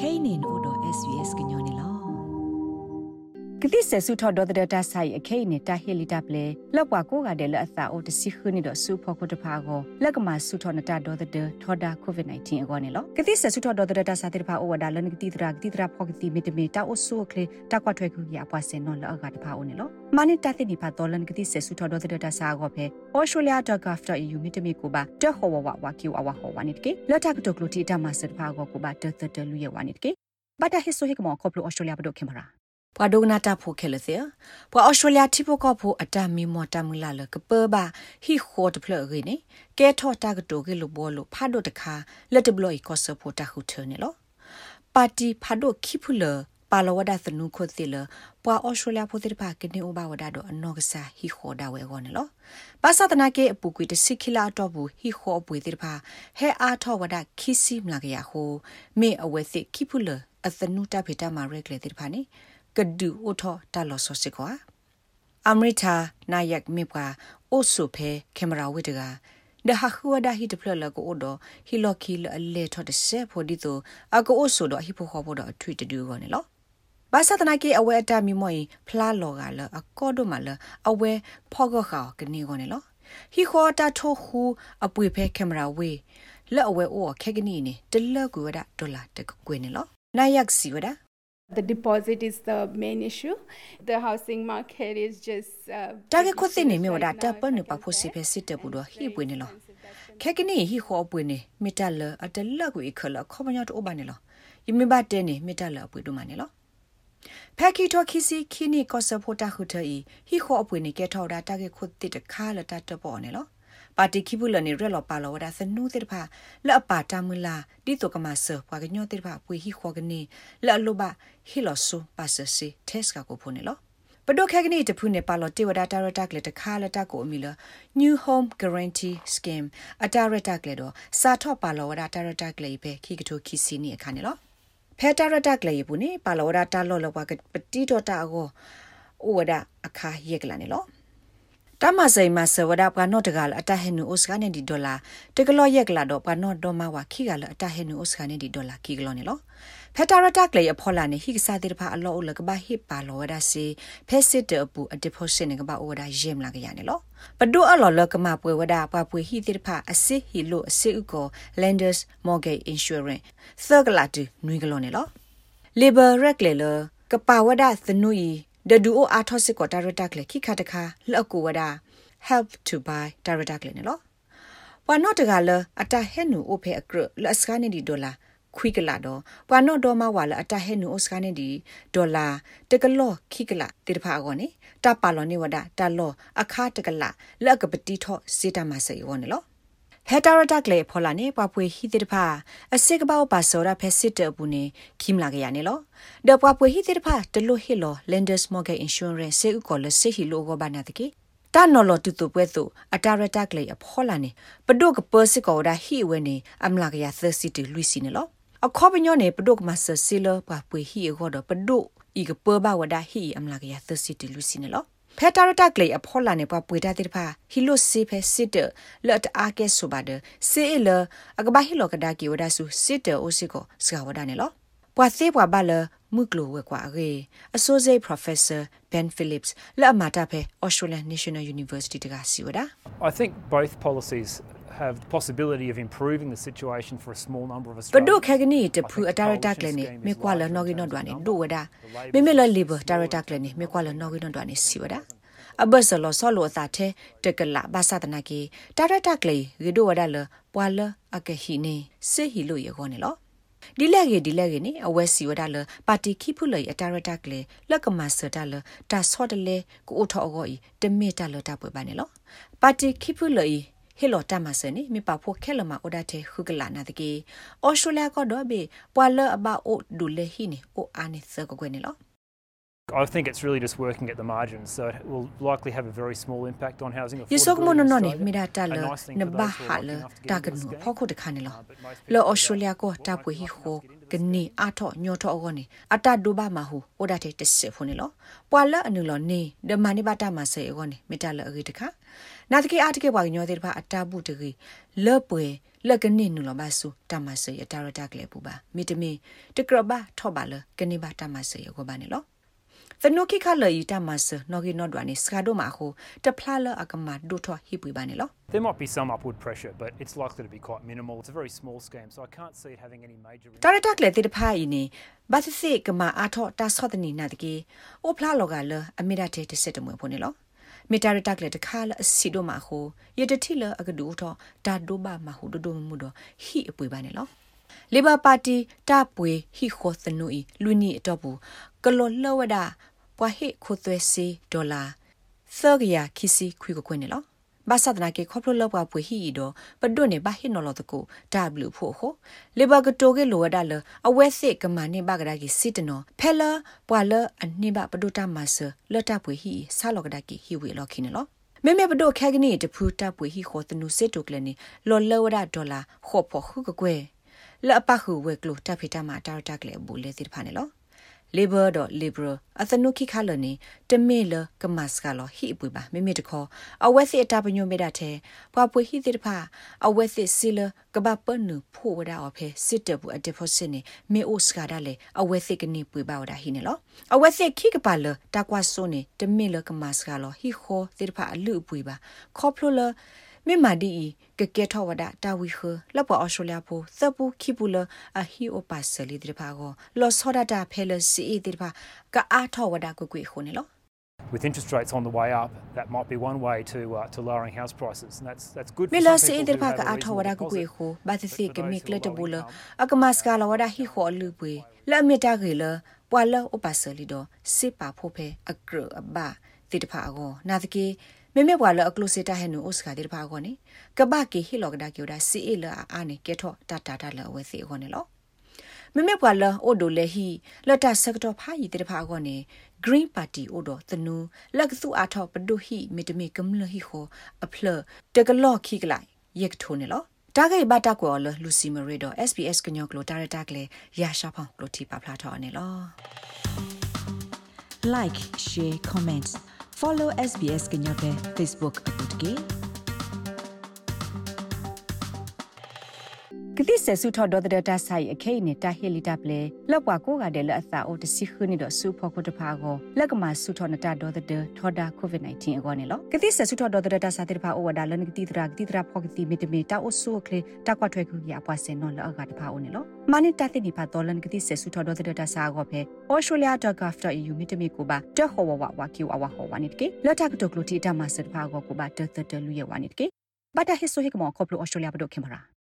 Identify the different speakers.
Speaker 1: kainin wodo sbs kenyoni la ကတိဆဆုထော်ဒေါ်တဲ့တာဆိုင်အခိနေတာဟီလီတာပလေလောက်ကွာကိုကတဲ့လက်အသာအိုတစီခနီတော့ဆူဖို့ကိုတဖာကိုလက်ကမှာဆုထော်နတာဒေါ်တဲ့ထော်ဒါကိုဗစ် -19 အကောနေလောကတိဆဆုထော်ဒေါ်တဲ့တာစာတဲ့ဖာအိုဝဒါလနကတိတရာကတိတရာဖောကတိမီတမီတာအိုဆူကလေတာကွာထွဲခုရပွားစင်နော်လောက်ကတဖာအိုနေလောမနိတတိနိဖာဒေါ်လနကတိဆဆုထော်ဒေါ်တဲ့တာစာကိုဖဲ australia.gov.au မီတမီကိုပါတဟောဝဝဝကီဝဝဟောဝနိတကေလက်တာကတုကလူတီတာမဆတ်ဖာကိုကိုပါတတတလူရဝနိတကေဘာတာဟစ်ဆိုဟိကမောခေါပလို australia ဘဒိုခင်မရာ ပွာဒိုနာတာဖိုခဲလသေပွာဩစတြေးလျတိပိုကောဖိုအတမီမော်တမူလာလကပဘာဟီခိုတဖလရီနေကဲထောတာကတိုကေလိုဘောလိုဖာဒိုတခါလက်တဘလော့ကောဆဖိုတာခုထနေလောပါတီဖာဒိုခိဖူလပါလဝဒသနုခုတိလပွာဩစတြေးလျဖိုတိဖာကနေဥဘဝဒဒအနောကဆာဟီခိုဒါဝဲကောနေလောပါစတနာကေအပူကွေတစိခိလာတော့ဘူးဟီခိုအပွေတိဖာဟဲအားထောဝဒခိစီမလာကရဟိုမေအဝဲသိခိဖူလအသနုတဖေတာမာရက်လေတိဖာနေ ကဒူအိုထောတာလောဆောစစ်ကွာအမရိတာနာယက်မေပွာအိုဆုဖဲကင်မရာဝိတကဒဟာခူဝဒါဟီတဖလလကိုအိုဒဟီလိုကီလအလေထော်တဆေဖိုဒီတိုအကိုအိုဆုဒဟီဖိုခေါ်ဖို့တော့အထွေတူကောနေလောဘာသာတနာကေအဝဲအတမီမွိဖလားလောကလအကောဒိုမလအဝဲဖောကခါကနေကောနေလောဟီခေါ်တာထိုခူအပွေဖဲကင်မရာဝေလက်အဝဲအိုခဲကနီနေတလကူဝဒဒေါ်လာတကွေနေလောနာယက်စီဝဒါ
Speaker 2: The deposit is the main issue. The housing market is just
Speaker 1: Tage khote ne me wada ta pa ne pa pho si phe sit te bu do hi pwe ne lo. Khe kini hi kho pwe ne metal la atalla ku ikhala kho ba nya to ba ne lo. Yimi ba te ne metal la pwe do ma ne lo. ဖက်ကီတိုခီစီခီနီကောဆဖိုတာခုထီဟီခေါအပွေနေကဲထော်တာတကဲခုတစ်တခါလတတ် ပေါ်နေလောပါတီခိဘူးလနေရက်လောပါလောဝဒါစနူးတဲ့ဖာလက်အပါတမလာဒီတိုကမဆပွားကညောတဲ့ဖာပွေဟိခေါကနေလက်အလိုပါဟီလောဆူပါဆစီတက်စကကိုဖုန်နေလောပဒိုခဲကနေတဖုန်နေပါလောတေဝဒါတာရတက်လက်တခါလက်တကိုအမီလ New Home Guarantee Scheme အတာရတက်လက်တော့စာထော့ပါလောဝဒါတာရတက်လက်ပဲခိကထိုခိစီနီအခါနေလောဖဲတာရတက်လက်ဘူးနေပါလောဝဒါတာလောလောပါကပတိတော့တာကိုဩဝဒါအခါရက်ကလာနေလော တမဆိုင်မဆဝဒပကနော့တကလအတဟနုဩစကနေဒီဒေါ်လာတကလော့ရက်ကလာတော့ပကနော့ဒေါ်မဝခိကလအတဟနုဩစကနေဒီဒေါ်လာခိကလောနေလောဖက်တာရတာကလေအဖော်လာနေဟိကစားတဲ့ဖာအလောအလကဘာဟိပါလောဒါစီဖက်စစ်တပူအဒီဖိုစင်ကဘာအိုဒါယေမလာကရနေလောပဒုအလောလကမပွေဝဒါပပွေဟိတဲ့ဖာအစစ်ဟီလိုအစစ်ဥကို lenders mortgage insurance သကလာတူနွေကလောနေလော labor regular ကပဝဒါသနူဤ ဒဒူအိုအာထောစစ်ကိုတာရတက်လေခိခတခါလောက်ကိုဝဒါ help to buy တာရတက်လေနော်ပနော့တကလအတဟဲနူအိုဖေအကရလက်စကနေဒီဒေါ်လာခွိကလာတော့ပနော့ဒေါ်မဝါလအတဟဲနူအိုစကနေဒီဒေါ်လာတကလော့ခိကလာတေတဖာကောနေတပါလောနေဝဒါတလောအခါတကလာလက်ကပတိထောစေတမဆေယောနေလော ဟက်တာရတက်လေဖော်လာနေပပွေဟီတိတဖာအစစ်ကပောပါစောရဖက်စစ်တဘူးနေခိမလာကရနေလောဒပပွေဟီတိတဖာတလို့ဟီလော lenders mortgage insurance စေဥကောလစေဟီလောကိုဘာနာတကေတာနော်လတူတူပွဲသူအတာရတက်လေအဖော်လာနေပဒုကပစစ်ကောဒါဟီဝဲနေအမလာကရသစီတီလူစီနေလောအခေါပညောနေပဒုကမဆစီလပပွေဟီကောဒပဒုဤကပဘဝဒါဟီအမလာကရသစီတီလူစီနေလော ဖက်တာရတက်လေအဖော်လာနေပပွေတာတိဖာဟီလိုစီဖဲစစ်တလတ်အားကဲဆိုပါဒစေလအကဘာဟီလိုကဒါကီဝဒါဆူစစ်တအိုစီကိုစကဝဒါနေလောပွာသေးပွာဘာလမှုကလိုဝဲကွာရေ Associate Professor Ben Phillips လက်အမတာဖဲ Australian National University တကစီဝဒါ
Speaker 3: I think both policies have the possibility of improving the situation for a small number of Australians.
Speaker 1: ပဒုခဂနီတဖူအတာရတာကလနေမေကွာလနော်ဂီနော်ဒွာနေဒိုဝဒါမေမေလလီဘတာရတာကလနေမေကွာလနော်ဂီနော်ဒွာနေစီဝဒါအဘဆလောဆောလောအသာတဲ့တကလာဘာသာတနာကေတာရတာကလေဂီဒိုဝဒါလပွာလအကဟီနေစေဟီလိုယေခေါနေလောဒီလက်ကြီးဒီလက်ကြီးနေအဝဲစီဝဒါလပါတီခိဖုလေအတာရတာကလေလက်ကမဆတာလတာဆော့တလေကိုအထောအကောဤတမေတာလတာပွဲပါနေလောပါတီခိဖုလေ ဟေလောတမစနေမိပဖို့ခဲလမအိုဒတဲ့ခုကလာနာတကေအော်စတြေးလျကတော့ဘေပွာလအဘအိုဒူလေဟီနေအိုအာနေစကကွနေလော
Speaker 3: I think it's really just working at the margins, so it will likely have a very small impact on housing affordability.
Speaker 1: Yesok mo no no ni mira ta le ne ba ha le ta kan no pho ko de khan ni lo. Lo Australia ko ta pwe hi ho ကနေအထောညောထောအောနေအတဒုဘမဟုဩဒတဲ့တစစ်ဖုန်လောပွာလအနုလောနေဒမနိဘတာမဆေအောနေမေတ္တလအဂိတခ နာတကေအားတကေဘွာညောတဲ့ပါအတာဘူးတကြီးလော့ပွဲလက်ကနိနူလဘဆူတမဆေရတာရတာကလေပူပါမိတမီတကရဘာထောပါလကနေပါတမဆေရကိုပါနေလောသနုခိခလေဤတမဆနော်ဂီနော်ဒွာနေစကာဒိုမာခိုတဖလာလအကမဒိုထွာဟိပွေပါနေလော
Speaker 3: There might be some upward pressure, but it's likely to be quite minimal. It's a very small scheme, so I can't see it having any major
Speaker 1: တာရတာကလေတေတဖာဤနေဘာသစိကမအာထောတာဆော့တနီနာတကေအိုဖလာလောကလအ မိဒတဲ့တစစ်တမွေဖို့နေလောမီတာရတက်လက်တခါလအစီဒိုမာခိုယတတိလအကဒူထောဒါဒိုဘာမဟုဒိုဒိုမှုတော့ဟိအပွေပါနေလောလေဘာပါတီတာပွေဟိခိုသနူဤလူနီအတော့ဘူးကလောလဝဒပွာဟိခိုသွဲစီဒေါ်လာသောကရခီစီခွေကိုခွနေလော ဘာသာဒနာကေခေါပလလပွားပွေဟီဒိုပဒွနေဘာဟိနော်လတကိုဒါဘလူဖို့ဟိုလေဘာကတိုကေလိုဝဒါလအဝဲစစ်ကမနိဘကဒါကီစစ်တနောဖဲလာပွာလအနိဘပဒုတာမဆလတပွေဟီဆာလောကဒါကီဟီဝေလောခိနေလောမေမေဘဒိုခဲကနီတဖူတာပွေဟီခေါ်တနုစစ်တုကလနေလောလောဝဒါဒေါ်လာခေါ်ဖို့ခုကကွယ်လအပခုဝဲကလိုတဖိတမတာတာကလေဘူလေတိဖာနေလော labor.liberal အသနုခိခလနေတမေလကမတ်စကလဟိပွေပါမိမိတခေါ်အဝဲစစ်အတာပညုံမေတာတဲ့ပွားပွေဟိတိတဖာအဝဲစစ်စီလကဘပနုဖိုဝဒါအဖေစစ်တဘူးအတဖို့စနေမေအိုစကဒါလေအဝဲစစ်ကနေပွေပါဝဒါဟိနေလောအဝဲစစ်ခိကပါလတကွာဆိုနေတမေလကမတ်စကလဟိခောတိတဖာအလူပွေပါခေါပလိုလ မေမာဒီကကေထောဝဒတာဝီခလပအော်စတြေးလျဖိုသပူခိပူလအဟီအိုပါဆလီဒီဖာကိုလောဆောဒတာဖဲလစီဒီဖာကအားထောဝဒကိုကွေခုန်လော
Speaker 3: With interest rates on the way up, that might be one way to uh, to lowering house prices, and that's that's good.
Speaker 1: မေ
Speaker 3: For
Speaker 1: လာ
Speaker 3: some
Speaker 1: စီ
Speaker 3: people
Speaker 1: ဒီ
Speaker 3: who
Speaker 1: ဖာ
Speaker 3: have
Speaker 1: က
Speaker 3: a
Speaker 1: အားထောဝဒ
Speaker 3: reasonable
Speaker 1: ကိုကွေ
Speaker 3: deposit.
Speaker 1: ခုဘာသစီက
Speaker 3: But for
Speaker 1: မိ
Speaker 3: those
Speaker 1: ကလ
Speaker 3: who
Speaker 1: တ
Speaker 3: are
Speaker 1: ဘူလ
Speaker 3: low income,
Speaker 1: အကမစကလဝဒဟီခောလူပွေလအ မီတာကေလပွာလအိုပါဆလီဒိုစစ်ပါဖို့ဖဲအကရအဘာတိတဖာကိုနာတကေမေမေဘွာလအကလုစီတာဟဲနူအိုစကာတိတဖာကိုနေကဘာကေဟီလောကဒါကျိုဒါစီအီလာအာနေကေထောတာတာတာလဝဲစီကိုနေလောမမေပွာလအိုဒိုလေဟီလတ်တာဆက်တော့ဖာယီတေဖာကောနေ Green Party အိုဒတနူလက်စုအားထောပဒုဟီမီတမီကမလဟီခိုအဖလတကလော့ခိကလိုက်ရက်ထိုးနေလောတာဂိဘတာကောလလူစီမရီဒို SBS ကညောကလိုတာရတာကလေရာရှာဖောင်းကလိုတီပါဖလာထောနေလော
Speaker 4: like share comments follow SBS Kenya pe Facebook akut
Speaker 1: ကတိဆဆုထော်ဒေါ်ဒတာဆိုင်အခိနေတာဟီလီတာပလေလောက်ပွားကိုကတဲ့လက်အသာအိုတစီခနီတော့ဆူဖို့ကိုတဖာကိုလက်ကမှာဆုထော်နတာဒေါ်ဒတထော်ဒါကိုဗစ် -19 အကောနေလောကတိဆဆုထော်ဒေါ်ဒတာစာတိဖာအိုဝဒါလန်ကတိတရာကတိတရာဖောကတိမီတမီတာအိုဆူကလေတာကွာထွဲခုကြီးအပွားစင်နော်လောက်ကတဖာအိုနေလောမနိတာတိနိဖာတော်လန်ကတိဆဆုထော်ဒေါ်ဒတာစာကောဖဲ australia.gov.au မီတမီကိုပါတဟောဝဝဝကီဝဝဟောဝနိတကေလက်တာကတုကလိုတီတာမဆတ်ဖာကောကိုပါတတတလူရဝနိတကေဘာတာဟစ်ဆိုဟိကမောခေါပလို australia ဘဒိုခင်ပါရာ